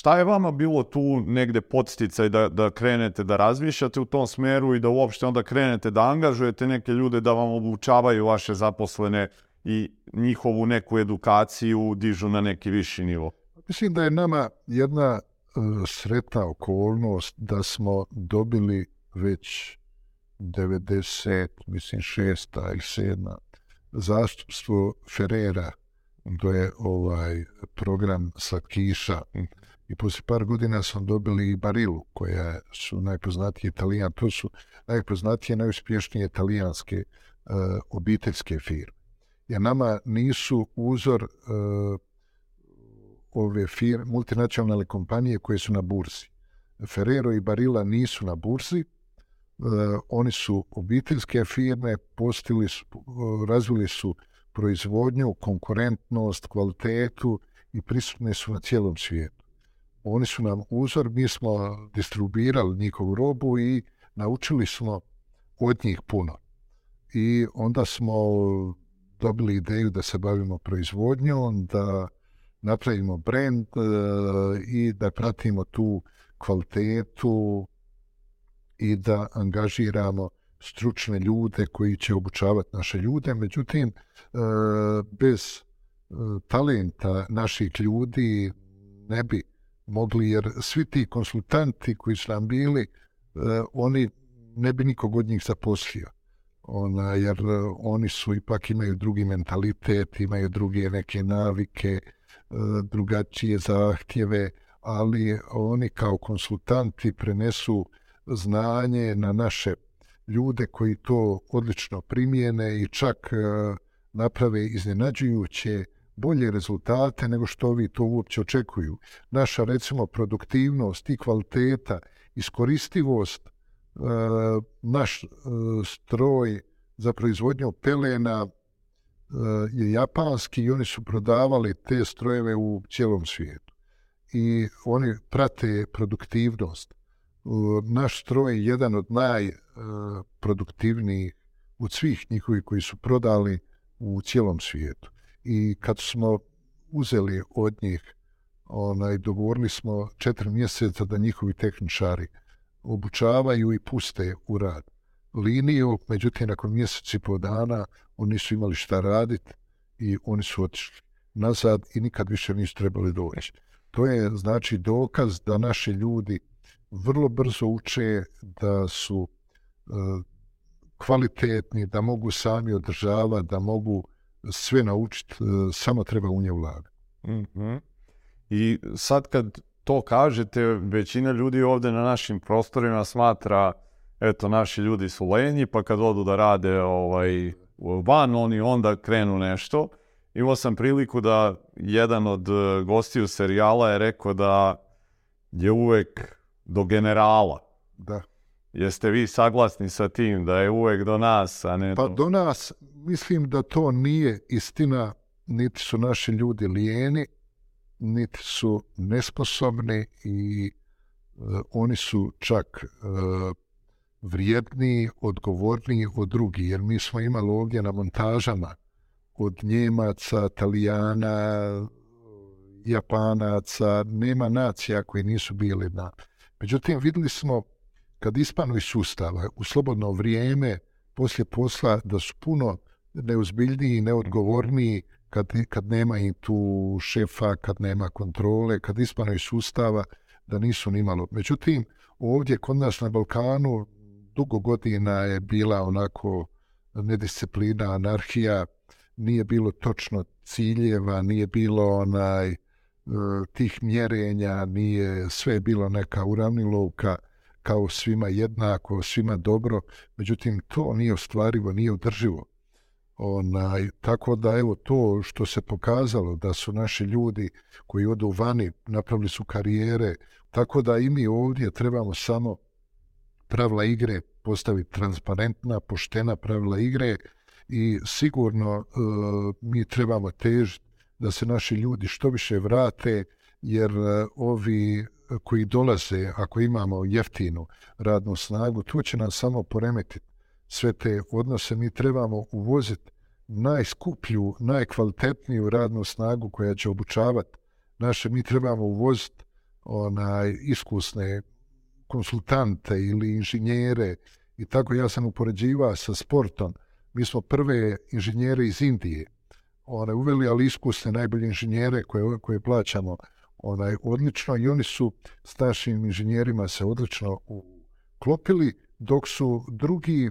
šta je vama bilo tu negde podsticaj da, da krenete da razmišljate u tom smeru i da uopšte onda krenete da angažujete neke ljude da vam obučavaju vaše zaposlene i njihovu neku edukaciju dižu na neki viši nivo? Mislim da je nama jedna uh, sretna okolnost da smo dobili već 90, mislim šesta ili sedma zastupstvo Ferrera, to je ovaj program Slatkiša. I poslije par godina sam dobili i Barilu, koja su najpoznatije italijan, to su najpoznatije, najuspješnije italijanske e, obiteljske firme. Jer nama nisu uzor e, ove firme, multinacionalne kompanije koje su na burzi. Ferrero i Barilla nisu na burzi, e, oni su obiteljske firme, postili su, razvili su proizvodnju, konkurentnost, kvalitetu i prisutne su na cijelom svijetu. Oni su nam uzor, mi smo distribuirali njihovu robu i naučili smo od njih puno. I onda smo dobili ideju da se bavimo proizvodnjom, da napravimo brand e, i da pratimo tu kvalitetu i da angažiramo stručne ljude koji će obučavati naše ljude. Međutim, e, bez e, talenta naših ljudi ne bi mogli, jer svi ti konsultanti koji su nam bili, uh, oni ne bi nikog od njih zaposlio. Ona, jer eh, oni su ipak imaju drugi mentalitet, imaju druge neke navike, uh, drugačije zahtjeve, ali oni kao konsultanti prenesu znanje na naše ljude koji to odlično primijene i čak naprave iznenađujuće bolje rezultate nego što ovi to uopće očekuju. Naša, recimo, produktivnost i kvaliteta, iskoristivost, e, naš e, stroj za proizvodnju pelena, e, je japanski i oni su prodavali te strojeve u cijelom svijetu. I oni prate produktivnost. E, naš stroj je jedan od najproduktivnijih e, od svih njihovi koji su prodali u cijelom svijetu. I kad smo uzeli od njih, onaj, dogovorili smo četiri mjeseca da njihovi tehničari obučavaju i puste u rad liniju, međutim, nakon mjeseci po dana oni su imali šta raditi i oni su otišli nazad i nikad više nisu trebali doći. To je znači dokaz da naši ljudi vrlo brzo uče da su uh, kvalitetni, da mogu sami održavati, da mogu sve naučiti, uh, samo treba u nje ulagati. Mm -hmm. I sad kad to kažete, većina ljudi ovdje na našim prostorima smatra eto, naši ljudi su lenji, pa kad odu da rade ovaj, van, oni onda krenu nešto. Imao sam priliku da jedan od eh, gostiju serijala je rekao da je uvek do generala. Da. Jeste vi saglasni sa tim da je uvek do nas, a ne pa do... do nas, mislim da to nije istina, niti su naši ljudi lijeni, niti su nesposobni i uh, oni su čak uh, vrijedniji, odgovorniji od drugi, jer mi smo imali ovdje na montažama od Njemaca, Italijana, Japanaca, nema nacija koji nisu bili na. Međutim, videli smo kad ispanu iz sustava u slobodno vrijeme, poslije posla, da su puno neuzbiljniji i neodgovorniji kad, kad nema i tu šefa, kad nema kontrole, kad ispanu iz sustava, da nisu nimalo. Međutim, ovdje kod nas na Balkanu dugo godina je bila onako nedisciplina, anarhija, nije bilo točno ciljeva, nije bilo onaj eh, tih mjerenja, nije sve bilo neka uravnilovka kao svima jednako, svima dobro, međutim to nije ostvarivo, nije održivo. Onaj, tako da evo to što se pokazalo da su naši ljudi koji odu vani, napravili su karijere, tako da i mi ovdje trebamo samo pravila igre postaviti transparentna, poštena pravila igre i sigurno e, mi trebamo težiti da se naši ljudi što više vrate, jer e, ovi koji dolaze, ako imamo jeftinu radnu snagu, to će nam samo poremetiti sve te odnose. Mi trebamo uvoziti najskuplju, najkvalitetniju radnu snagu koja će obučavati naše. Mi trebamo uvoziti onaj, iskusne konsultante ili inženjere i tako ja sam upoređivao sa sportom. Mi smo prve inženjere iz Indije one uveli, ali iskusne najbolje inženjere koje, koje plaćamo onaj, odlično i oni su s našim inženjerima se odlično uklopili, dok su drugi,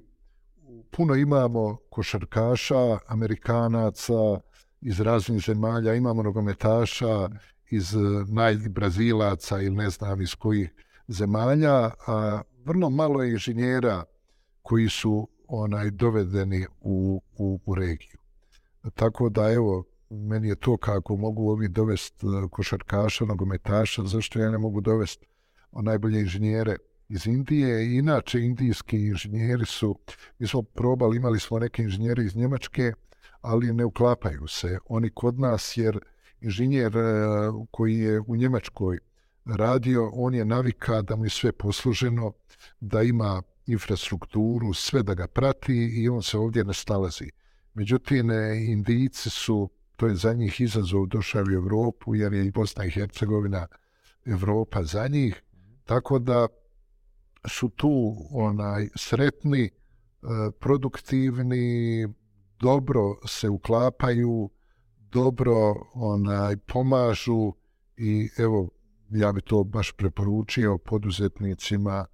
puno imamo košarkaša, amerikanaca iz raznih zemalja, imamo nogometaša iz eh, najbrazilaca ili ne znam iz kojih zemalja, a vrlo malo je inženjera koji su onaj dovedeni u, u, u regiju. Tako da, evo, meni je to kako mogu ovi dovest e, košarkaša, nogometaša, zašto ja ne mogu dovest najbolje inženjere iz Indije. Inače, indijski inženjeri su, mi smo probali, imali smo neke inženjere iz Njemačke, ali ne uklapaju se. Oni kod nas, jer inženjer e, koji je u Njemačkoj radio, on je navika da mu je sve posluženo, da ima infrastrukturu, sve da ga prati i on se ovdje ne stalazi. Međutim, e, Indijci su, to je za njih izazov, došao u Evropu, jer je i Bosna i Hercegovina Evropa za njih. Tako da su tu onaj sretni, e, produktivni, dobro se uklapaju, dobro onaj pomažu i evo ja bi to baš preporučio poduzetnicima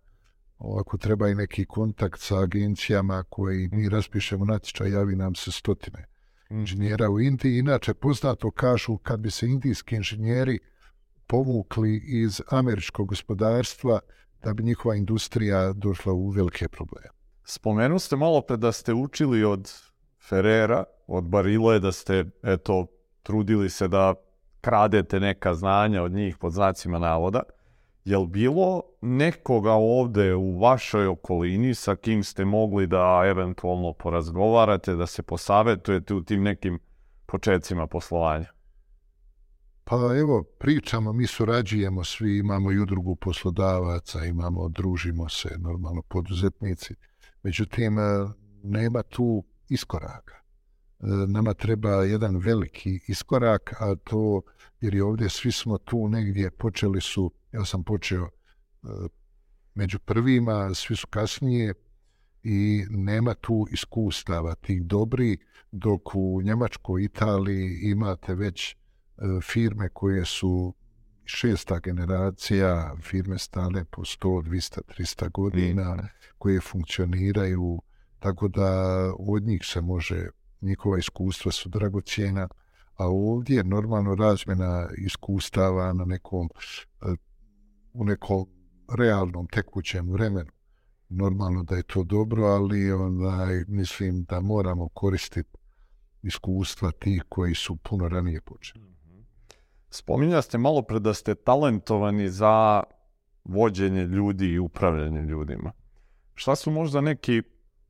ako treba i neki kontakt sa agencijama koji mi raspišemo natječaj, javi nam se stotine mm inženjera u Indiji. Inače, poznato kažu kad bi se indijski inženjeri povukli iz američkog gospodarstva, da bi njihova industrija došla u velike probleme. Spomenu ste malo pre da ste učili od Ferrera, od Barile, da ste eto, trudili se da kradete neka znanja od njih pod znacima navoda. Je li bilo nekoga ovde u vašoj okolini sa kim ste mogli da eventualno porazgovarate, da se posavetujete u tim nekim početcima poslovanja? Pa evo, pričamo, mi surađujemo svi, imamo i udrugu poslodavaca, imamo, družimo se, normalno, poduzetnici. Međutim, e, nema tu iskoraka. E, nama treba jedan veliki iskorak, a to, jer je ovdje svi smo tu negdje, počeli su ja sam počeo uh, među prvima, svi su kasnije i nema tu iskustava tih dobri, dok u Njemačkoj, Italiji imate već uh, firme koje su šesta generacija, firme stale po 100, 200, 300 godina, koje funkcioniraju, tako da od njih se može, njihova iskustva su dragocijena, a ovdje normalno razmjena iskustava na nekom u nekom realnom tekućem vremenu. Normalno da je to dobro, ali onaj, mislim da moramo koristiti iskustva tih koji su puno ranije počeli. Mhm. Spominjali ste malo pre da ste talentovani za vođenje ljudi i upravljanje ljudima. Šta su možda neki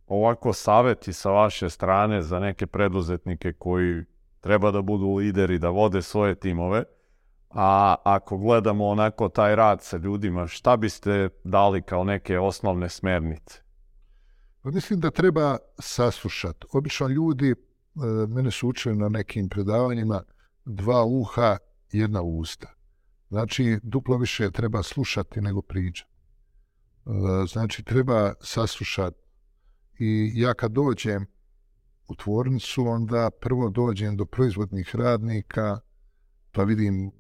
ovako saveti sa vaše strane za neke preduzetnike koji treba da budu lideri, da vode svoje timove, A ako gledamo onako taj rad sa ljudima, šta biste dali kao neke osnovne smernice? Pa mislim da treba saslušati. Obično ljudi, e, mene su učili na nekim predavanjima, dva uha, jedna usta. Znači, duplo više treba slušati nego pričati. E, znači, treba saslušati. I ja kad dođem u tvornicu, onda prvo dođem do proizvodnih radnika, pa vidim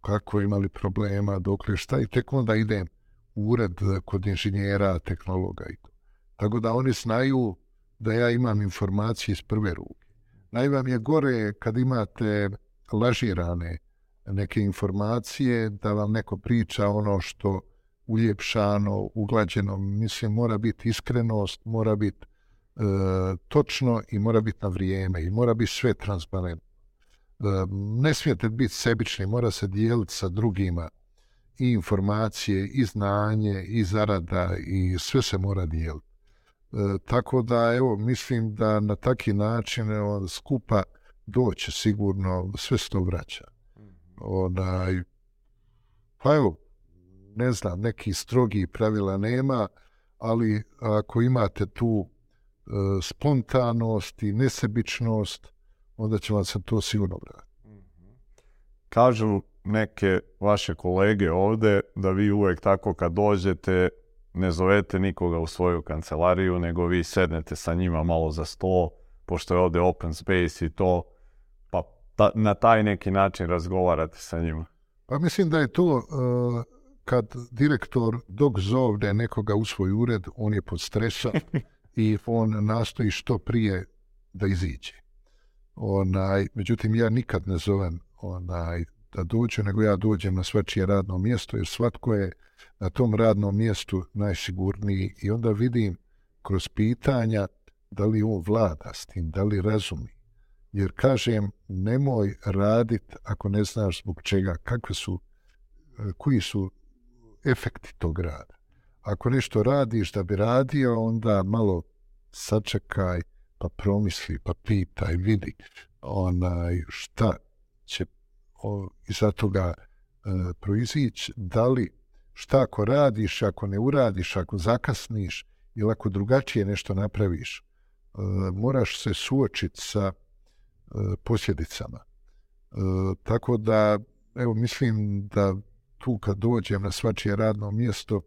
kako imali problema, dok li šta i tek onda idem u ured eh, kod inženjera, tehnologa i to. Tako da oni znaju da ja imam informacije iz prve ruke. Najvam je gore kad imate lažirane neke informacije, da vam neko priča ono što uljepšano, uglađeno, mislim, mora biti iskrenost, mora biti e, točno i mora biti na vrijeme i mora biti sve transparentno ne smijete biti sebični, mora se dijeliti sa drugima i informacije, i znanje, i zarada, i sve se mora dijeliti. E, tako da, evo, mislim da na taki način evo, skupa doće sigurno, sve se to vraća. Onaj, pa evo, ne znam, neki strogi pravila nema, ali ako imate tu e, spontanost i nesebičnost, onda će vam se to sigurno vratiti. Kažu neke vaše kolege ovde da vi uvek tako kad dođete ne zovete nikoga u svoju kancelariju, nego vi sednete sa njima malo za sto, pošto je ovde open space i to, pa ta, na taj neki način razgovarate sa njima. Pa mislim da je to uh, kad direktor dok zovne nekoga u svoj ured, on je pod stresom i on nastoji što prije da iziđe. Onaj, međutim, ja nikad ne zovem onaj, da dođe, nego ja dođem na svačije radno mjesto, jer svatko je na tom radnom mjestu najsigurniji i onda vidim kroz pitanja da li on vlada s tim, da li razumi. Jer kažem, nemoj radit ako ne znaš zbog čega, kakve su, eh, koji su efekti tog rada. Ako nešto radiš da bi radio, onda malo sačekaj, pa promisli, pa i vidi onaj, šta će o, iza toga e, proizići, da li šta ako radiš, ako ne uradiš, ako zakasniš ili ako drugačije nešto napraviš, e, moraš se suočiti sa e, posljedicama. E, tako da, evo, mislim da tu kad dođem na svačije radno mjesto,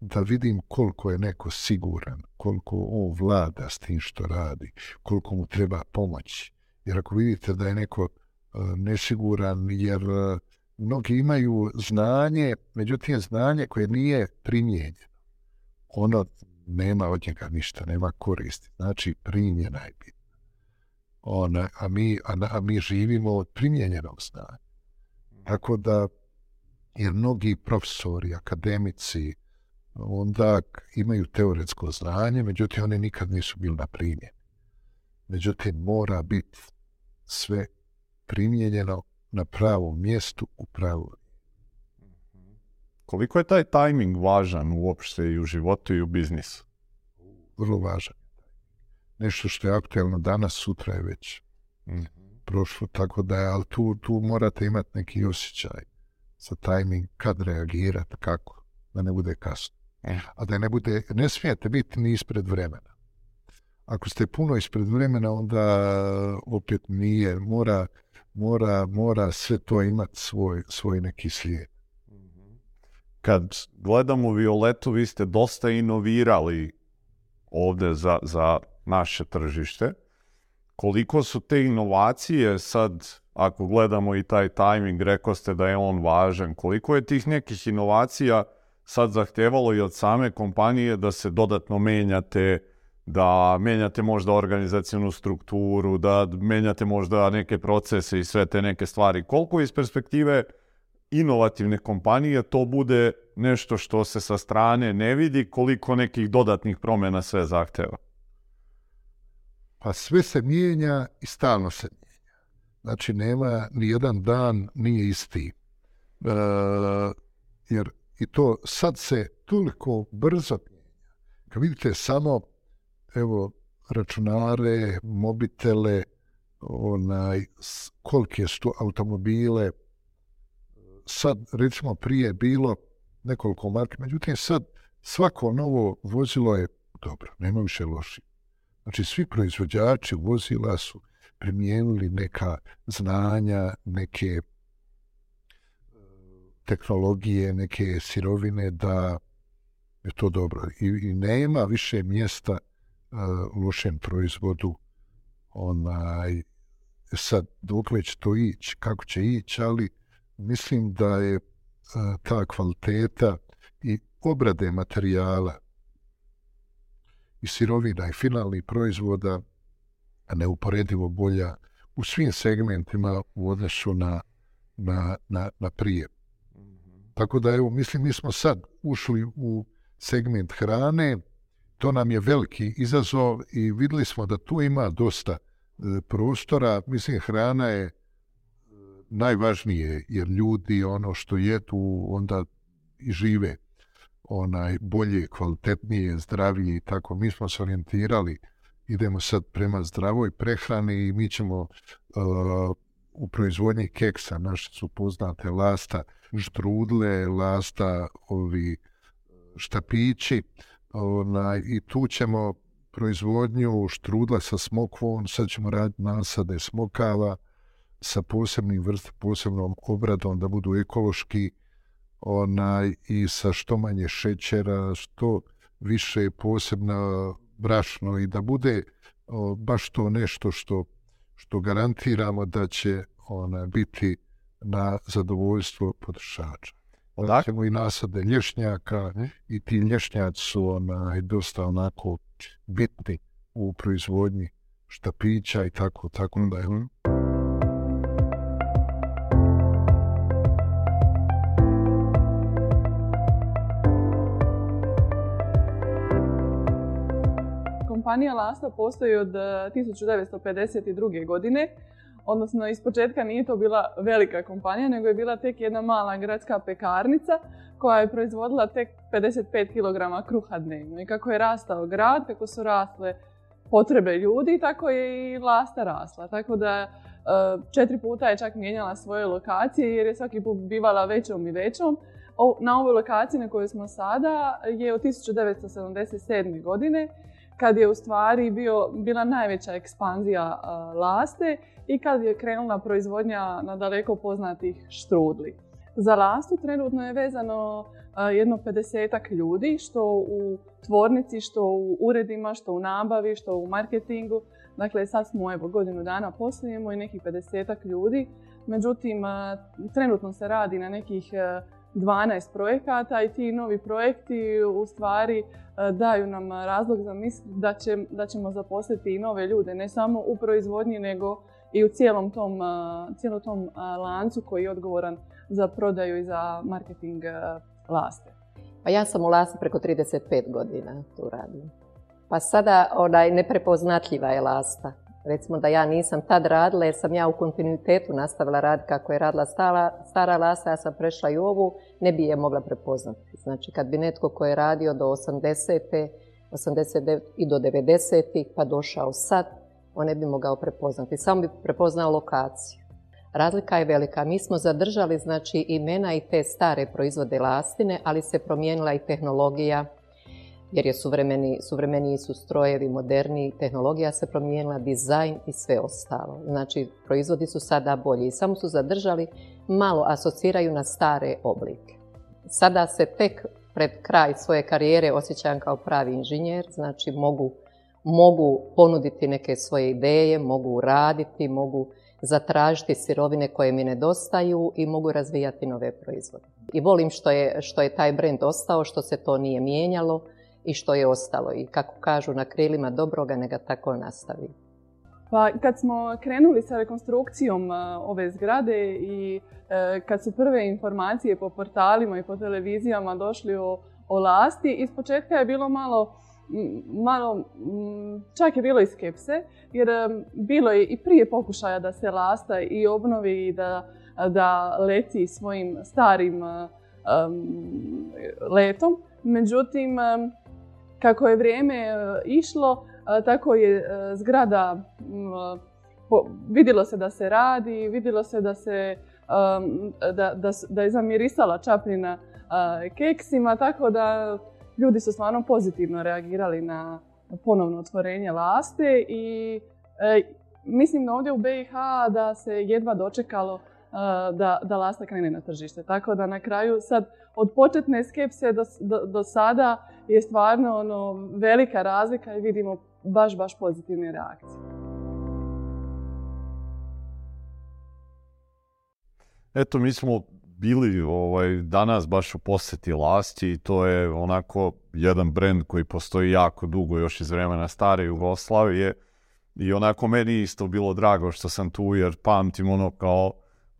da vidim koliko je neko siguran, koliko on vlada s tim što radi, koliko mu treba pomoći. Jer ako vidite da je neko e, nesiguran, jer e, mnogi imaju znanje, međutim znanje koje nije primjenjeno. Ono nema od njega ništa, nema koristi. Znači, primjena je bitna. Ona, a, mi, a, a mi živimo od primjenjenog znanja. Tako da, jer mnogi profesori, akademici, onda imaju teoretsko znanje, međutim, oni nikad nisu bili na primjen. Međutim, mora biti sve primjenjeno na pravom mjestu u pravu. Koliko je taj tajming važan uopšte i u životu i u biznisu? Vrlo važan. Nešto što je aktuelno danas, sutra je već mm prošlo, tako da je, ali tu, tu morate imati neki osjećaj za tajming, kad reagirati, kako, da ne bude kasno. Eh. A da ne bude, ne smijete biti ni ispred vremena. Ako ste puno ispred vremena, onda opet nije, mora, mora, mora sve to imati svoj, svoj neki slijed. Kad gledamo Violetu, vi ste dosta inovirali ovde za, za naše tržište. Koliko su te inovacije sad, ako gledamo i taj timing, rekao ste da je on važan, koliko je tih nekih inovacija sad zahtevalo i od same kompanije da se dodatno menjate, da menjate možda organizacijonu strukturu, da menjate možda neke procese i sve te neke stvari. Koliko iz perspektive inovativne kompanije to bude nešto što se sa strane ne vidi, koliko nekih dodatnih promjena sve zahteva? Pa sve se mijenja i stalno se mijenja. Znači, nema ni jedan dan nije isti. E, jer i to sad se toliko brzo mijenja. Kad vidite samo evo, računare, mobitele, onaj, kolike su automobile. Sad, recimo, prije bilo nekoliko marki, međutim, sad svako novo vozilo je dobro, nema više loši. Znači, svi proizvođači vozila su primijenili neka znanja, neke tehnologije, neke sirovine da je to dobro. I, i nema više mjesta uh, lošem proizvodu onaj sad dok već to ići, kako će ići, ali mislim da je uh, ta kvaliteta i obrade materijala i sirovina i finalnih proizvoda neuporedivo bolja u svim segmentima u odnosu na, na, na, na prije. Tako da, evo, mislim, mi smo sad ušli u segment hrane, to nam je veliki izazov i videli smo da tu ima dosta e, prostora. Mislim, hrana je e, najvažnije, jer ljudi ono što je tu onda i žive onaj bolje, kvalitetnije, zdravije i tako. Mi smo se orijentirali, idemo sad prema zdravoj prehrani i mi ćemo uh, u proizvodnji keksa, naše su poznate lasta štrudle, lasta ovi e, štapići, onaj, i tu ćemo proizvodnju štrudla sa smokvom, sad ćemo raditi nasade smokava, sa posebnim vrst, posebnom obradom, da budu ekološki onaj, i sa što manje šećera, što više posebna brašno i da bude o, baš to nešto što, što garantiramo da će ona biti na zadovoljstvo potrošača. Odakle? ćemo i nasade lješnjaka i ti lješnjaci su onaj, dosta onako bitni u proizvodnji štapića i tako, tako da je. Kompanija Lasta postoji od 1952. godine odnosno iz početka nije to bila velika kompanija, nego je bila tek jedna mala gradska pekarnica koja je proizvodila tek 55 kg kruha dnevno. I kako je rastao grad, kako su rasle potrebe ljudi, tako je i lasta rasla. Tako da e, četiri puta je čak mijenjala svoje lokacije jer je svaki put bivala većom i većom. Na ovoj lokaciji na kojoj smo sada je od 1977. godine kad je u stvari bio, bila najveća ekspanzija laste i kad je krenula proizvodnja na daleko poznatih štrudli. Za lastu trenutno je vezano jedno 50 ljudi, što u tvornici, što u uredima, što u nabavi, što u marketingu. Dakle, sad smo evo, godinu dana poslujemo i nekih 50 ljudi. Međutim, trenutno se radi na nekih 12 projekata i ti novi projekti u stvari e, daju nam razlog za misl da, će, da ćemo zaposliti i nove ljude, ne samo u proizvodnji, nego i u cijelom tom, e, cijelom tom e, lancu koji je odgovoran za prodaju i za marketing laste. Pa ja sam u Lasti preko 35 godina tu radim. Pa sada onaj neprepoznatljiva je Lasta. Recimo da ja nisam tad radila jer sam ja u kontinuitetu nastavila rad kako je radila stara, stara lasa, ja sam prešla i ovu, ne bi je mogla prepoznati. Znači kad bi netko ko je radio do 80. 89. i do 90. pa došao sad, on ne bi mogao prepoznati. Samo bi prepoznao lokaciju. Razlika je velika. Mi smo zadržali znači imena i te stare proizvode lastine, ali se promijenila i tehnologija, jer je suvremeni, suvremeniji su strojevi, moderni, tehnologija se promijenila, dizajn i sve ostalo. Znači, proizvodi su sada bolji i samo su zadržali, malo asociraju na stare oblike. Sada se tek pred kraj svoje karijere osjećam kao pravi inženjer, znači mogu, mogu ponuditi neke svoje ideje, mogu raditi, mogu zatražiti sirovine koje mi nedostaju i mogu razvijati nove proizvode. I volim što je, što je taj brend ostao, što se to nije mijenjalo, i što je ostalo. I kako kažu, na krilima dobroga neka tako nastavi. Pa kad smo krenuli sa rekonstrukcijom e, ove zgrade i e, kad su prve informacije po portalima i po televizijama došli o, o lasti, iz početka je bilo malo, malo, čak je bilo i skepse, jer e, bilo je i prije pokušaja da se lasta i obnovi i da, da leti svojim starim um, letom. Međutim, kako je vrijeme e, išlo, e, tako je e, zgrada, vidjelo se da se radi, vidjelo se da, se, da, da, da je zamirisala čapljina keksima, tako da ljudi su stvarno pozitivno reagirali na ponovno otvorenje laste i mislim da ovdje u BiH da se jedva dočekalo da, da lasta krene na tržište. Tako da na kraju sad od početne skepse do, do, do sada je stvarno ono, velika razlika i vidimo baš, baš pozitivne reakcije. Eto, mi smo bili ovaj, danas baš u posjeti Lasti i to je onako jedan brend koji postoji jako dugo, još iz vremena stare Jugoslavije. I onako meni isto bilo drago što sam tu jer pamtim ono kao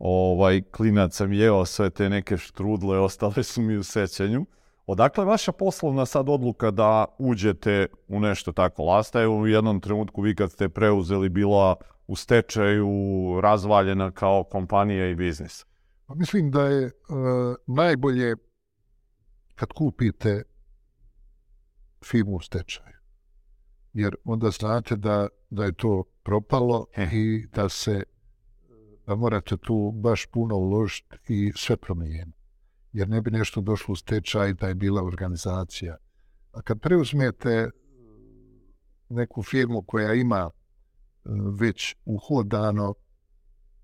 ovaj, klinac sam jeo sve te neke štrudle, ostale su mi u sećanju. Odakle vaša poslovna sad odluka da uđete u nešto tako? Lasta je u jednom trenutku vi kad ste preuzeli bila u stečaju razvaljena kao kompanija i biznis. Pa mislim da je uh, najbolje kad kupite firmu u stečaju. Jer onda znate da, da je to propalo i da se da morate tu baš puno uložiti i sve promijeniti. Jer ne bi nešto došlo u stečaj da je bila organizacija. A kad preuzmete e, neku firmu koja ima e, već uhodano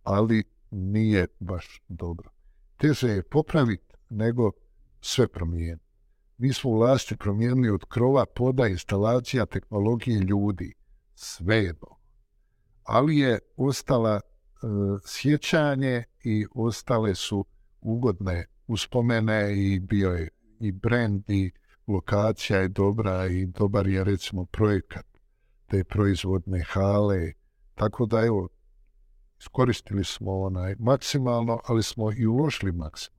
ali nije baš dobro. Teže je popraviti nego sve promijeniti. Mi smo vlasti promijenili od krova, poda, instalacija, tehnologije ljudi. Sve je dobro. Ali je ostala E, sjećanje i ostale su ugodne uspomene i bio je i brand i lokacija je dobra i dobar je recimo projekat te proizvodne hale. Tako da evo, iskoristili smo onaj maksimalno, ali smo i uložili maksimalno.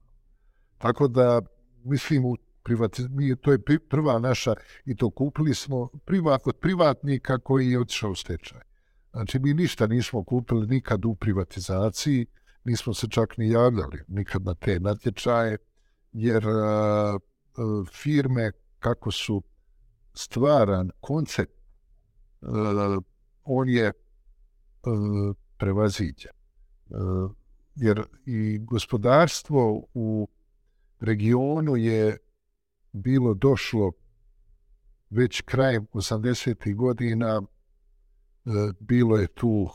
Tako da, mislim, u privatiz... mi, to je prva naša, i to kupili smo privat, od privatnika koji je otišao u stečaj. Znači, mi ništa nismo kupili nikad u privatizaciji, nismo se čak ni javljali nikad na te natječaje, jer a, a, firme kako su stvaran koncept, a, on je a, prevaziđen. A, jer i gospodarstvo u regionu je bilo došlo već krajem 80. godina, bilo je tu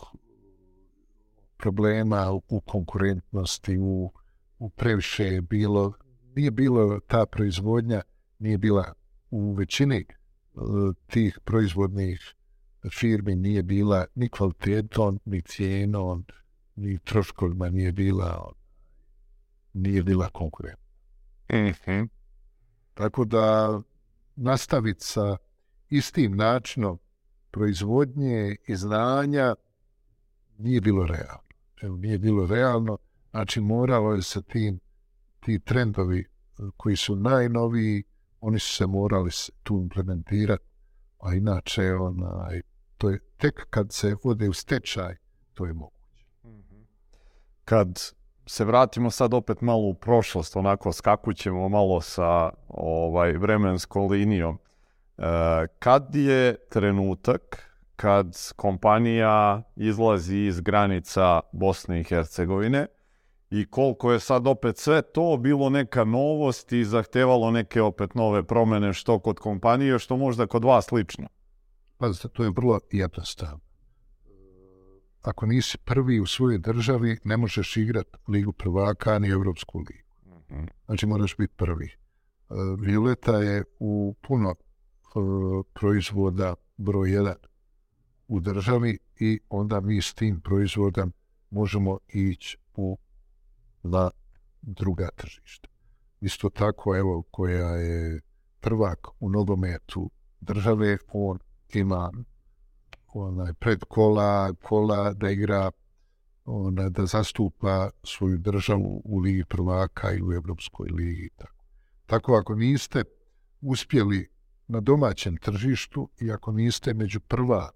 problema u konkurentnosti, u, u previše je bilo, nije bilo ta proizvodnja, nije bila u većini e, tih proizvodnih firmi nije bila ni kvalitetom, ni cijenom, ni troškovima nije bila nije bila konkurentna. Mm -hmm. Tako da nastaviti sa istim načinom proizvodnje i znanja nije bilo realno. Evo, nije bilo realno, znači moralo je sa tim ti trendovi eh, koji su najnoviji, oni su se morali tu implementirati, a inače onaj, to je tek kad se ode u stečaj, to je moguće. Mhm. Kad se vratimo sad opet malo u prošlost, onako skakućemo malo sa ovaj vremenskom linijom. E, kad je trenutak kad kompanija izlazi iz granica Bosne i Hercegovine i koliko je sad opet sve to bilo neka novost i zahtevalo neke opet nove promene što kod kompanije, što možda kod vas lično? Pa to je vrlo jednostavno ako nisi prvi u svojoj državi, ne možeš igrat Ligu prvaka ni Evropsku ligu. Mhm. Znači, moraš biti prvi. E, Violeta je u puno Eh, proizvoda broj jedan u državi i onda mi s tim proizvodom možemo ići u na druga tržišta. Isto tako, evo, koja je prvak u nogometu države, on ima onaj pred kola, kola da igra ona, da zastupa svoju državu u Ligi prvaka i u Evropskoj ligi. Tako. tako ako niste uspjeli na domaćem tržištu i ako niste među prva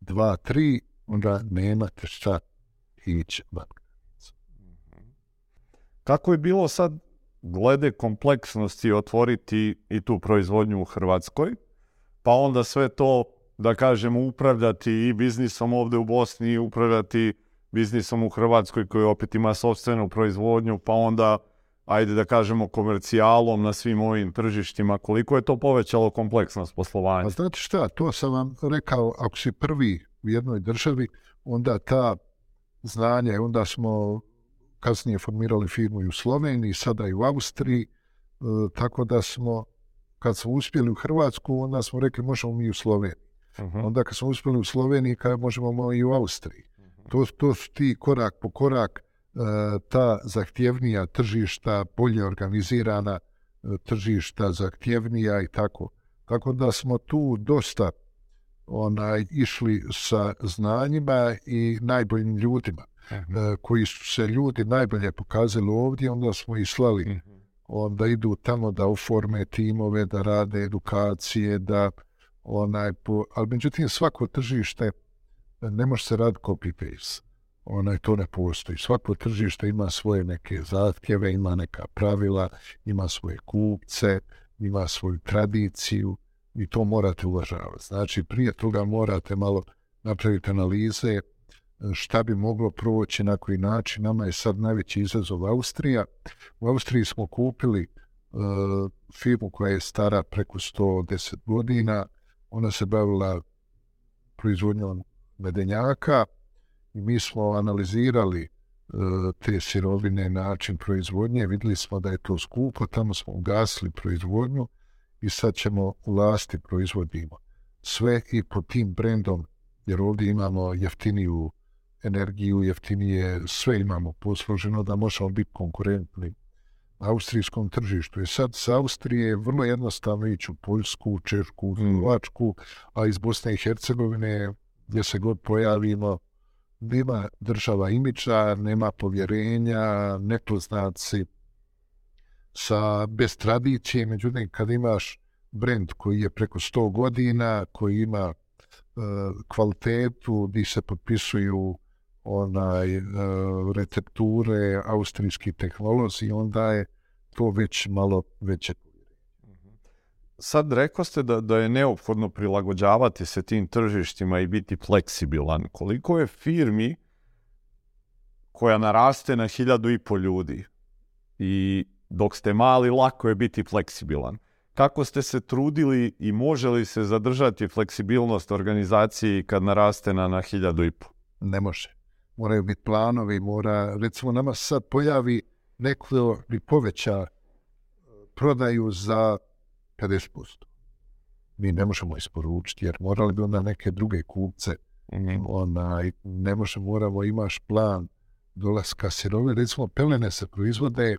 dva, tri, onda nemate šta ići van. Mhm. Kako je bilo sad glede kompleksnosti otvoriti i tu proizvodnju u Hrvatskoj, pa onda sve to da kažemo, upravljati i biznisom ovde u Bosni i upravljati biznisom u Hrvatskoj koji opet ima sobstvenu proizvodnju, pa onda, ajde da kažemo, komercijalom na svim ovim tržištima. Koliko je to povećalo kompleksnost poslovanja? Pa znate šta, to sam vam rekao, ako si prvi u jednoj državi, onda ta znanje, onda smo kasnije formirali firmu i u Sloveniji, sada i u Austriji, e, tako da smo, kad smo uspjeli u Hrvatsku, onda smo rekli možemo mi u Sloveniji. -huh. Onda kad smo uspjeli u Sloveniji, kada možemo i u Austriji. Uh -huh. To, to su ti korak po korak uh, ta zahtjevnija tržišta, bolje organizirana uh, tržišta, zahtjevnija i tako. Tako da smo tu dosta onaj išli sa znanjima i najboljim ljudima. -huh. uh, koji su se ljudi najbolje pokazali ovdje, onda smo i slali uh -huh. onda idu tamo da oforme timove, da rade edukacije, da onaj, po, ali međutim svako tržište ne može se raditi copy-paste. Onaj, to ne postoji. Svako tržište ima svoje neke zahtjeve, ima neka pravila, ima svoje kupce, ima svoju tradiciju i to morate uvažavati. Znači, prije toga morate malo napraviti analize e, šta bi moglo proći na koji način. Nama je sad najveći izazov Austrija. U Austriji smo kupili uh, firmu koja je stara preko 110 godina, ona se bavila proizvodnjom medenjaka i mi smo analizirali e, te sirovine, način proizvodnje, vidjeli smo da je to skupo, tamo smo ugasili proizvodnju i sad ćemo u lasti proizvodimo. Sve i pod tim brendom, jer ovdje imamo jeftiniju energiju, jeftinije, sve imamo posloženo da možemo biti konkurentni austrijskom tržištu. I sad s Austrije je vrlo jednostavno ići u Poljsku, Češku, Slovačku, a iz Bosne i Hercegovine gdje se god pojavimo, nema država imiča, nema povjerenja, nepoznaci sa bez tradicije, međutim kad imaš brend koji je preko 100 godina, koji ima e, kvalitetu, gdje se potpisuju onaj e, recepture, austrijski tehnolozi, onda je to već malo veće. Sad rekao ste da, da je neophodno prilagođavati se tim tržištima i biti fleksibilan. Koliko je firmi koja naraste na hiljadu i pol ljudi i dok ste mali, lako je biti fleksibilan. Kako ste se trudili i može li se zadržati fleksibilnost organizaciji kad naraste na, na hiljadu i po? Ne može. Moraju biti planovi, mora, recimo nama sad pojavi neko bi poveća prodaju za 50%. Mi ne možemo isporučiti jer morali bi onda neke druge kupce. Mm. Onaj, ne možemo, moramo, imaš plan dolaska sirovine. Recimo, pelene se proizvode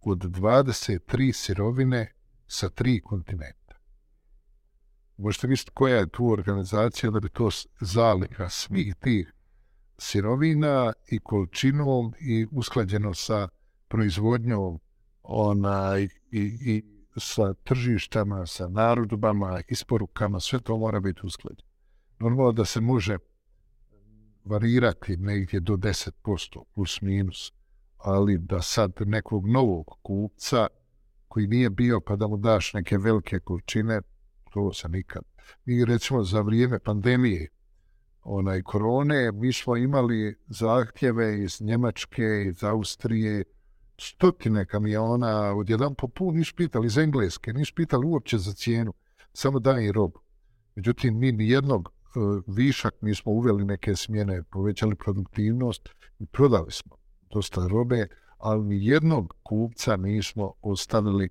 od 23 sirovine sa tri kontinenta. Možete misliti koja je tu organizacija da bi to zaliha svih tih sirovina i količinom i usklađeno sa proizvodnjom onaj, i, i sa tržištama, sa narodbama, isporukama, sve to mora biti usklađeno. Normalno da se može varirati negdje do 10% plus minus, ali da sad nekog novog kupca koji nije bio pa da mu daš neke velike količine, to se nikad. Mi recimo za vrijeme pandemije onaj korone, mi smo imali zahtjeve iz Njemačke, iz Austrije, stotine kamiona, odjedan po pun, nisu pitali iz Engleske, nisu pitali uopće za cijenu, samo daj i robu. Međutim, mi nijednog uh, višak nismo uveli neke smjene, povećali produktivnost i prodali smo dosta robe, ali nijednog kupca nismo ostavili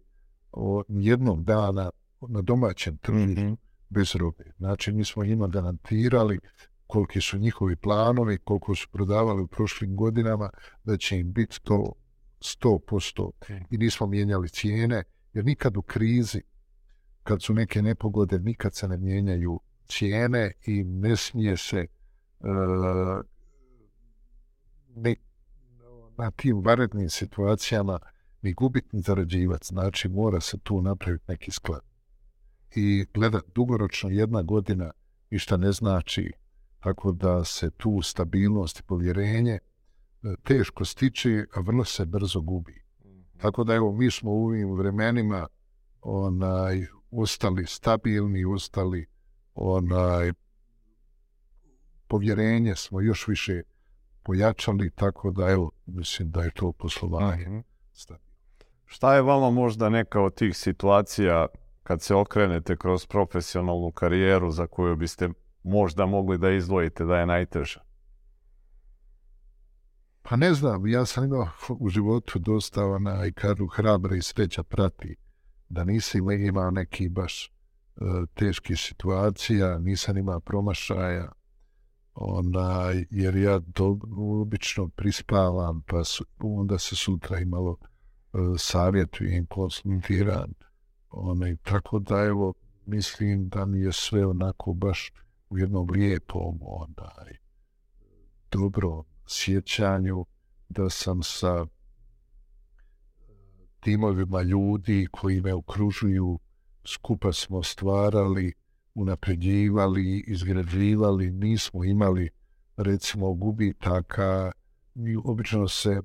o, nijednog dana na domaćem tržištu mm -hmm. bez robe. Znači, mi smo njima garantirali koliki su njihovi planovi, koliko su prodavali u prošlim godinama, da će im biti to 100% i nismo mijenjali cijene, jer nikad u krizi, kad su neke nepogode, nikad se ne mijenjaju cijene i ne smije se uh, ne, na tim varednim situacijama ni gubiti, ni zarađivati. Znači, mora se tu napraviti neki sklad. I gleda, dugoročno jedna godina ništa ne znači, tako da se tu stabilnost i povjerenje teško stiče, a vrlo se brzo gubi. Tako da evo, mi smo u ovim vremenima onaj, ostali stabilni, ostali onaj, povjerenje smo još više pojačali, tako da evo, mislim da je to poslovanje. Mm -hmm. Šta je vama možda neka od tih situacija kad se okrenete kroz profesionalnu karijeru za koju biste možda mogli da izdvojite da je najteža? Pa ne znam, ja sam imao u životu dosta onaj karu hrabra i sreća prati da nisam imao neki baš e, uh, teški situacija, nisam imao promašaja, onda, jer ja to obično prispavam, pa su, onda se sutra imalo e, uh, savjetujem, konsultiran. Onaj, tako da, evo, mislim da mi je sve onako baš u jednom lijepom, onaj, dobro, sjećanju da sam sa eh, timovima ljudi koji me okružuju, skupa smo stvarali, unapređivali, izgrađivali, nismo imali recimo gubitaka i obično se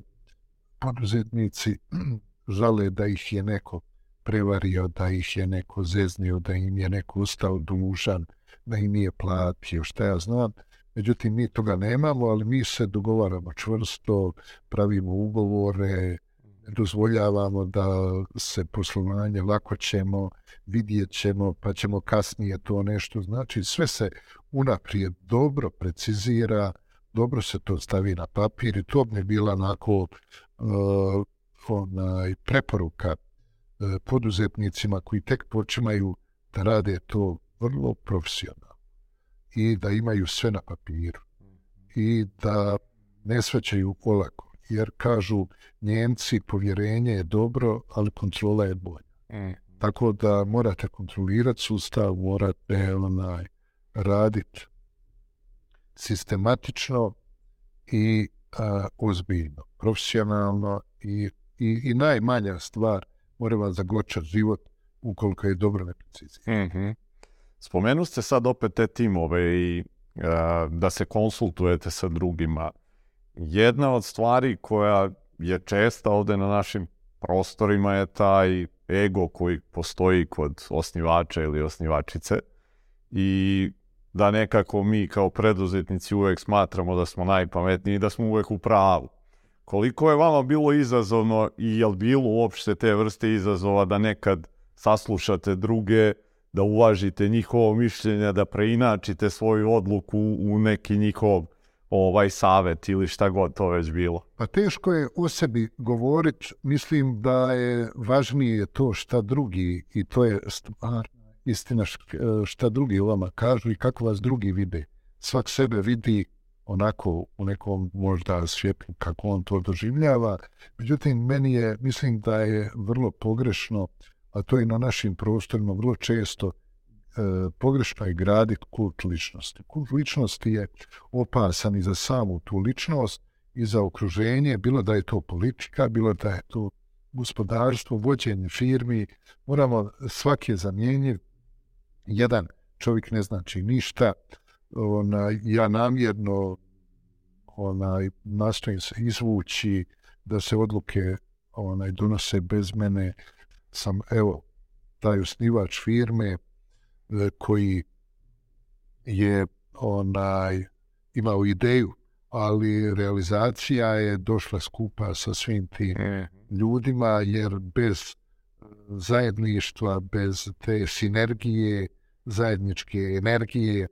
poduzetnici žale da ih je neko prevario, da ih je neko zeznio, da im je neko ustao dužan, da im nije platio, šta ja znam. Međutim, mi toga nemamo, ali mi se dogovaramo čvrsto, pravimo ugovore, dozvoljavamo da se poslovanje lako ćemo, vidjet ćemo, pa ćemo kasnije to nešto. Znači, sve se unaprijed dobro precizira, dobro se to stavi na papir i to bi bila onako uh, onaj, preporuka uh, poduzetnicima koji tek počimaju da rade to vrlo profesionalno i da imaju sve na papiru i da ne svećaju olako. Jer kažu Njemci povjerenje je dobro, ali kontrola je bolja. Mm. Tako da morate kontrolirati sustav, morate onaj, raditi sistematično i a, ozbiljno, profesionalno i, i, i najmanja stvar mora vas zagočati život ukoliko je dobro neprecizije. Mm -hmm. Spomenu ste sad opet te timove i a, da se konsultujete sa drugima. Jedna od stvari koja je česta ovde na našim prostorima je taj ego koji postoji kod osnivača ili osnivačice i da nekako mi kao preduzetnici uvek smatramo da smo najpametniji i da smo uvek u pravu. Koliko je vama bilo izazovno i je li bilo uopšte te vrste izazova da nekad saslušate druge, da uvažite njihovo mišljenje, da preinačite svoju odluku u neki njihov ovaj savet ili šta god to već bilo? Pa teško je o sebi govoriti. Mislim da je važnije to šta drugi i to je stvar istina šta drugi vama kažu i kako vas drugi vide. Svak sebe vidi onako u nekom možda svijetu kako on to doživljava. Međutim, meni je, mislim da je vrlo pogrešno, a to je na našim prostorima vrlo često, e, pogrešno je graditi kult ličnosti. Kult ličnosti je opasan i za samu tu ličnost i za okruženje, bilo da je to politika, bilo da je to gospodarstvo, vođenje firmi, moramo svaki je zamjenjiv, jedan čovjek ne znači ništa, ona, ja namjerno onaj, nastojim se izvući da se odluke onaj, donose bez mene, sam, evo, taj osnivač firme e, koji je onaj imao ideju, ali realizacija je došla skupa sa svim tim mm. ljudima, jer bez zajedništva, bez te sinergije, zajedničke energije,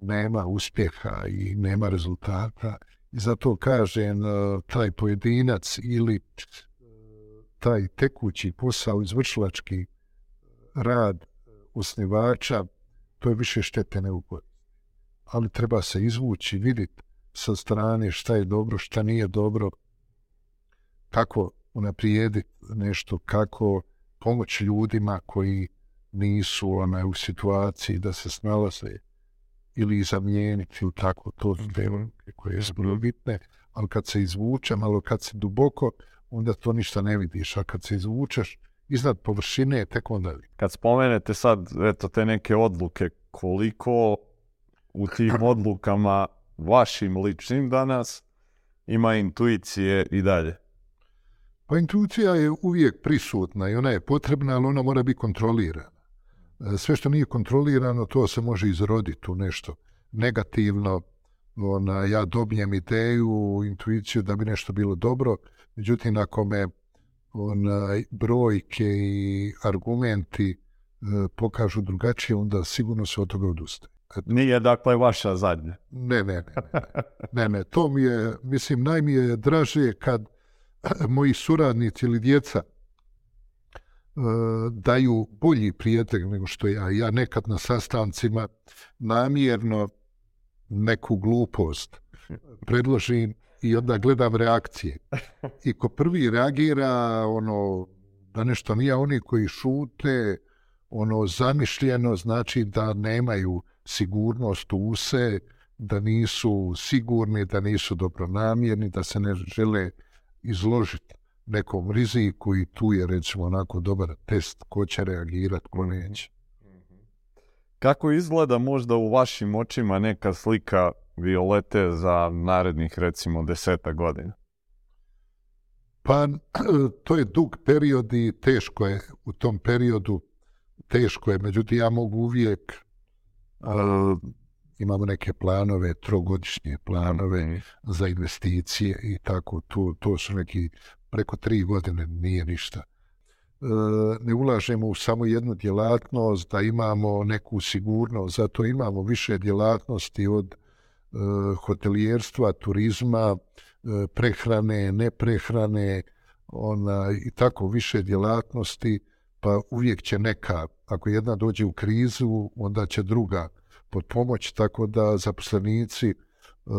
nema uspjeha i nema rezultata. I zato kažem, e, taj pojedinac ili taj tekući posao, izvršilački rad osnivača, to je više štete neugod. Ali treba se izvući, vidjeti sa strane šta je dobro, šta nije dobro, kako unaprijediti nešto, kako pomoći ljudima koji nisu onaj, u situaciji da se snalaze ili zamijeniti u tako to teme koje su vrlo bitne, ali kad se izvuče, malo kad se duboko, onda to ništa ne vidiš, a kad se izvučeš iznad površine, tek onda vidiš. Kad spomenete sad eto, te neke odluke, koliko u tim odlukama vašim ličnim danas ima intuicije i dalje? Pa intuicija je uvijek prisutna i ona je potrebna, ali ona mora biti kontrolirana. E, sve što nije kontrolirano, to se može izroditi u nešto negativno. Ona, ja dobijem ideju, intuiciju da bi nešto bilo dobro, međutim, ako me ona, brojke i argumenti e, pokažu drugačije, onda sigurno se od toga odustaje. Nije dakle vaša zadnja? Ne, ne, ne. Ne, ne, ne. to mi je, mislim, najmi je draže kad moji suradnici ili djeca E, daju bolji prijatelj nego što ja. Ja nekad na sastancima namjerno neku glupost predložim i onda gledam reakcije. I ko prvi reagira, ono, da nešto nije, oni koji šute, ono, zamišljeno, znači da nemaju sigurnost u se, da nisu sigurni, da nisu dobronamjerni, da se ne žele izložiti nekom riziku i tu je recimo onako dobar test ko će reagirati, ko neće. Kako izgleda možda u vašim očima neka slika Violete za narednih recimo deseta godina? Pa to je dug period i teško je u tom periodu, teško je, međutim ja mogu uvijek, uh, imamo neke planove, trogodišnje planove mm. za investicije i tako, to, to su neki preko tri godine nije ništa. E, ne ulažemo u samo jednu djelatnost, da imamo neku sigurnost, zato imamo više djelatnosti od Eh, hotelijerstva, turizma, eh, prehrane, neprehrane, ona, i tako više djelatnosti, pa uvijek će neka, ako jedna dođe u krizu, onda će druga pod pomoć, tako da zaposlenici uh,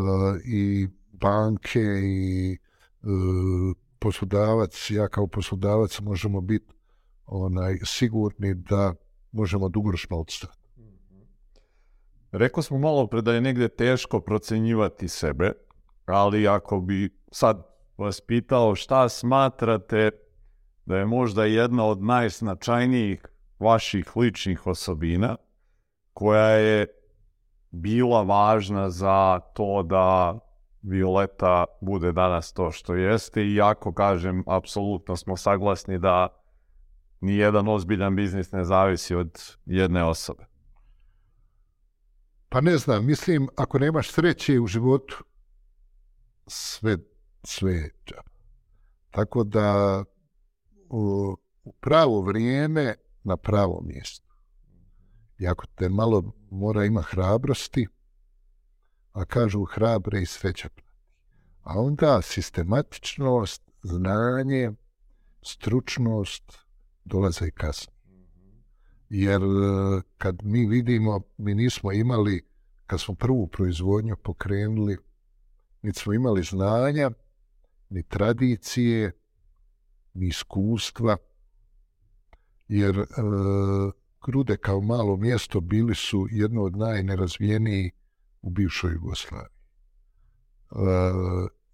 i banke i uh, poslodavac, ja kao poslodavac možemo biti onaj sigurni da možemo dugoročno odstati. Rekao smo malo pre da je negde teško procenjivati sebe, ali ako bi sad vas pitao šta smatrate da je možda jedna od najznačajnijih vaših ličnih osobina koja je bila važna za to da Violeta bude danas to što jeste i ako kažem, apsolutno smo saglasni da ni jedan ozbiljan biznis ne zavisi od jedne osobe. Pa ne znam, mislim, ako nemaš sreće u životu, sve, sve. Tako da u, u pravo vrijeme na pravo mjesto. I ako te malo mora ima hrabrosti, a kažu hrabre i sreća prati. A onda sistematičnost, znanje, stručnost dolaze i kasno. Jer e, kad mi vidimo, mi nismo imali, kad smo prvu proizvodnju pokrenuli, niti smo imali znanja, ni tradicije, ni iskustva, jer e, Grude kao malo mjesto bili su jedno od najnerazvijenijih u bivšoj Jugoslaviji. E,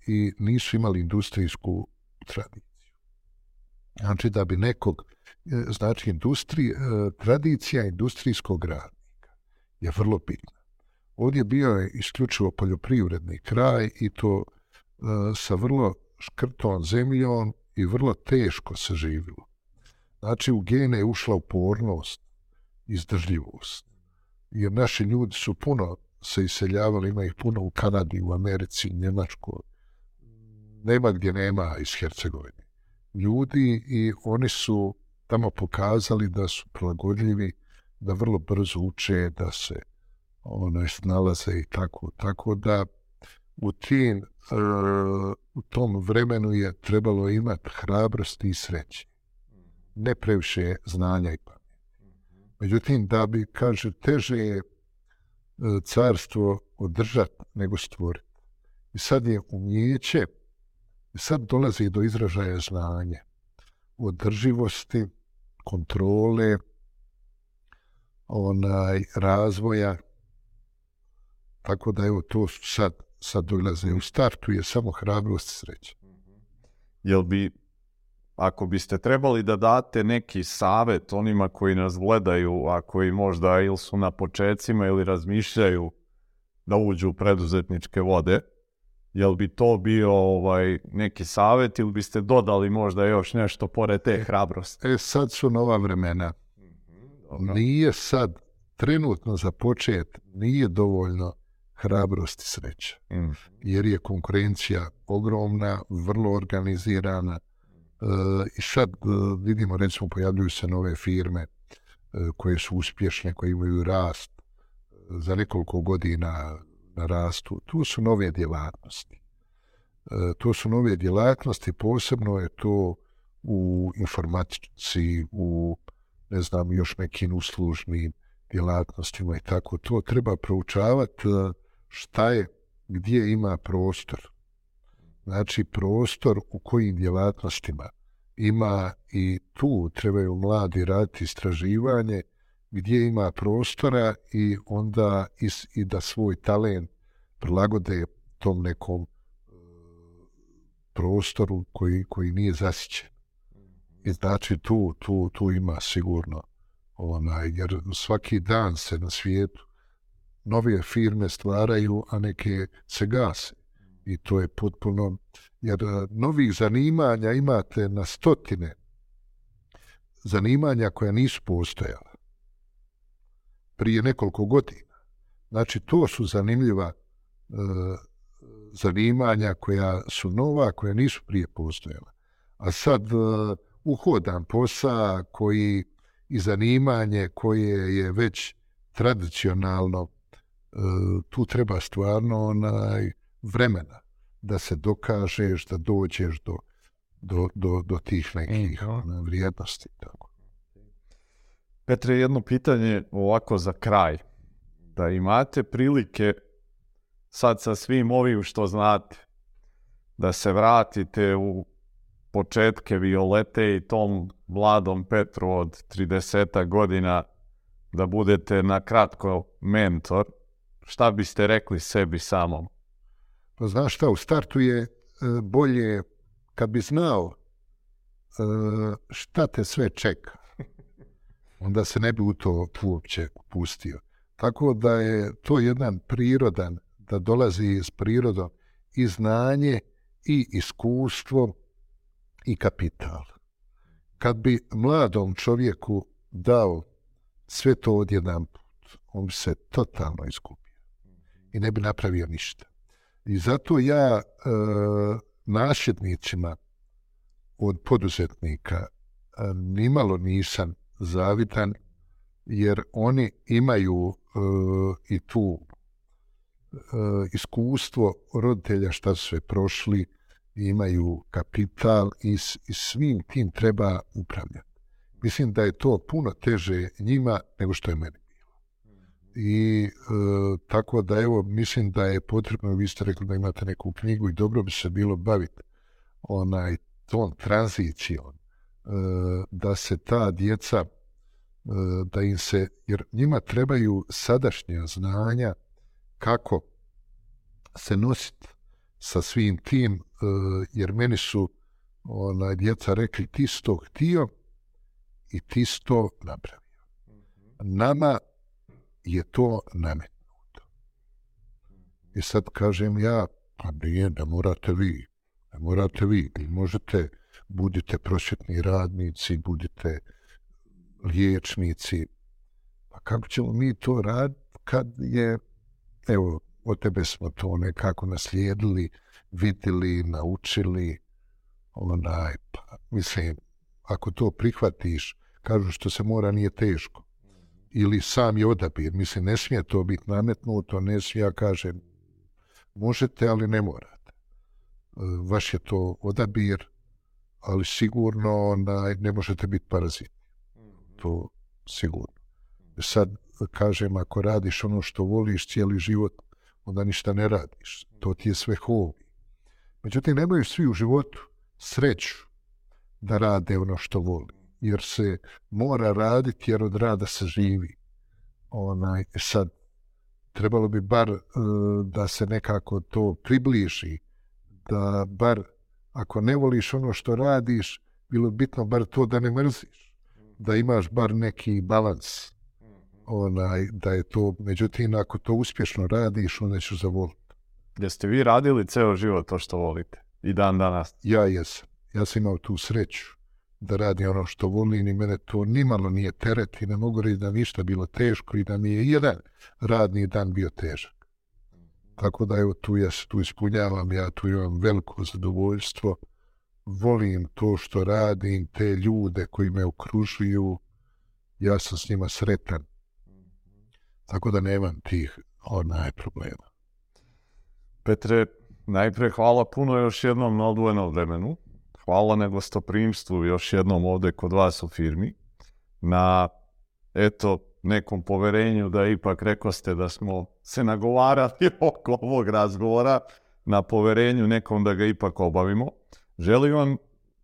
I nisu imali industrijsku tradiciju. Znači da bi nekog, E, znači industri, e, tradicija industrijskog radnika je vrlo bitna. Ovdje bio je isključivo poljoprivredni kraj i to e, sa vrlo škrtom zemljom i vrlo teško se živilo. Znači u gene je ušla upornost, izdržljivost. Jer naši ljudi su puno se iseljavali, ima ih puno u Kanadi, u Americi, Njemačkoj. Nema gdje nema iz Hercegovine. Ljudi i oni su tamo pokazali da su prilagodljivi, da vrlo brzo uče, da se ono, snalaze i tako. Tako da u, tim, e, u tom vremenu je trebalo imati hrabrosti i sreće. Ne previše znanja i pameti. Međutim, da bi, kaže, teže je e, carstvo održati nego stvoriti. I sad je umjeće, sad dolazi do izražaja znanja, održivosti, kontrole, onaj, razvoja. Tako da, evo, to sad, sad dolaze. U startu je samo hrabrost sreća. Mhm. Jel bi ako biste trebali da date neki savet onima koji nas gledaju, a koji možda ili su na počecima ili razmišljaju da uđu u preduzetničke vode, jel bi to bio ovaj neki savet ili biste dodali možda još nešto pored te hrabrosti? E, sad su nova vremena. Dobro. Nije sad, trenutno za počet, nije dovoljno hrabrosti sreća. Mm. Jer je konkurencija ogromna, vrlo organizirana, E, I sad e, vidimo, recimo, pojavljuju se nove firme e, koje su uspješne, koje imaju rast za nekoliko godina rastu. Tu su nove djelatnosti. E, to su nove djelatnosti, posebno je to u informatici, u ne znam, još nekim uslužnim djelatnostima i tako. To treba proučavati e, šta je, gdje ima prostor znači prostor u kojim djelatnostima ima i tu trebaju mladi raditi istraživanje gdje ima prostora i onda is, i da svoj talent prilagode tom nekom e, prostoru koji, koji nije zasićen. I znači tu, tu, tu ima sigurno onaj, jer svaki dan se na svijetu nove firme stvaraju, a neke se gase i to je potpuno, jer e, novih zanimanja imate na stotine zanimanja koja nisu postojala prije nekoliko godina. Znači, to su zanimljiva e, zanimanja koja su nova, koja nisu prije postojala. A sad e, uhodan posa koji i zanimanje koje je već tradicionalno tu treba stvarno onaj vremena da se dokažeš, da dođeš do, do, do, do tih nekih Mhm. ono, vrijednosti. Tako. Petre, jedno pitanje ovako za kraj. Da imate prilike sad sa svim ovim što znate, da se vratite u početke Violete i tom mladom Petru od 30 godina, da budete na kratko mentor, šta biste rekli sebi samom? Pa znaš šta, u startu je e, bolje kad bi znao e, šta te sve čeka, onda se ne bi u to uopće upustio. Tako da je to jedan prirodan, da dolazi iz prirodom i znanje i iskustvo i kapital. Kad bi mladom čovjeku dao sve to odjedan put, on bi se totalno izgubio i ne bi napravio ništa. I zato ja e, nasljednicima od poduzetnika e, nimalo nisam zavidan, jer oni imaju e, i tu e, iskustvo roditelja šta su sve prošli, imaju kapital i, i svim tim treba upravljati. Mislim da je to puno teže njima nego što je meni bilo. i e, tako da evo mislim da je potrebno vi ste rekli da imate neku knjigu i dobro bi se bilo baviti onaj ton tranzicijom E, da se ta djeca e, da im se jer njima trebaju sadašnja znanja kako se nositi sa svim tim e, jer meni su onaj djeca rekli ti si to htio i ti si to napravio nama je to nametnuto. I sad kažem ja, pa nije, ne morate vi, ne morate vi, vi možete, budite prosvjetni radnici, budite liječnici, pa kako ćemo mi to raditi kad je, evo, od tebe smo to nekako naslijedili, vidjeli, naučili, onaj, pa, mislim, ako to prihvatiš, kažu što se mora, nije teško ili sam je odabir. Mislim, ne smije to biti nametnuto, ne smije, ja kažem, možete, ali ne morate. Vaš je to odabir, ali sigurno onaj, ne možete biti parazit. To sigurno. Sad, kažem, ako radiš ono što voliš cijeli život, onda ništa ne radiš. To ti je sve hobi. Međutim, nemaju svi u životu sreću da rade ono što voli jer se mora raditi jer od rada se živi. Onaj, e sad, trebalo bi bar e, da se nekako to približi, da bar ako ne voliš ono što radiš, bilo bi bitno bar to da ne mrziš, da imaš bar neki balans, onaj, da je to, međutim, ako to uspješno radiš, onda ćeš zavoliti. Jeste vi radili ceo život to što volite? I dan danas? Ja jesam. Ja sam imao tu sreću da radi ono što volim i mene to nimalo nije teret i ne mogu reći da ništa bilo teško i da mi je jedan radni dan bio težak. Tako da evo tu ja se tu ispunjavam, ja tu imam veliko zadovoljstvo, volim to što radim, te ljude koji me okružuju, ja sam s njima sretan. Tako da nemam tih onaj problema. Petre, najpre hvala puno još jednom na odvojenom vremenu. Hvala na gostoprimstvu još jednom ovde kod vas u firmi. Na, eto, nekom poverenju da ipak rekao ste da smo se nagovarali oko ovog razgovora, na poverenju nekom da ga ipak obavimo. Želim vam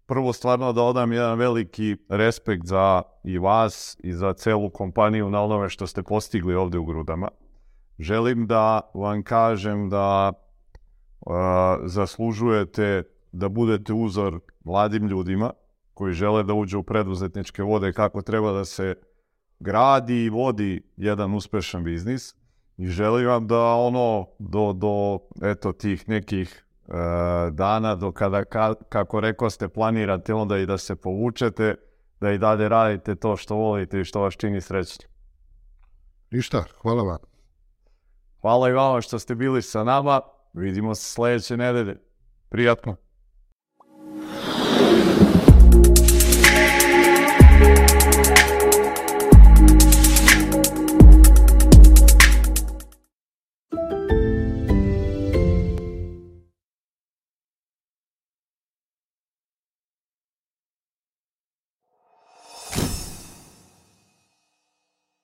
prvo stvarno da odam jedan veliki respekt za i vas i za celu kompaniju na onome što ste postigli ovde u Grudama. Želim da vam kažem da uh, zaslužujete da budete uzor mladim ljudima koji žele da uđu u preduzetničke vode kako treba da se gradi i vodi jedan uspešan biznis i želim vam da ono do, do eto tih nekih uh, dana do kada ka, kako rekao ste planirate onda i da se povučete da i dalje radite to što volite i što vas čini srećnim. Ništa, hvala vam. Hvala i vama što ste bili sa nama. Vidimo se sledeće nedelje. Prijatno.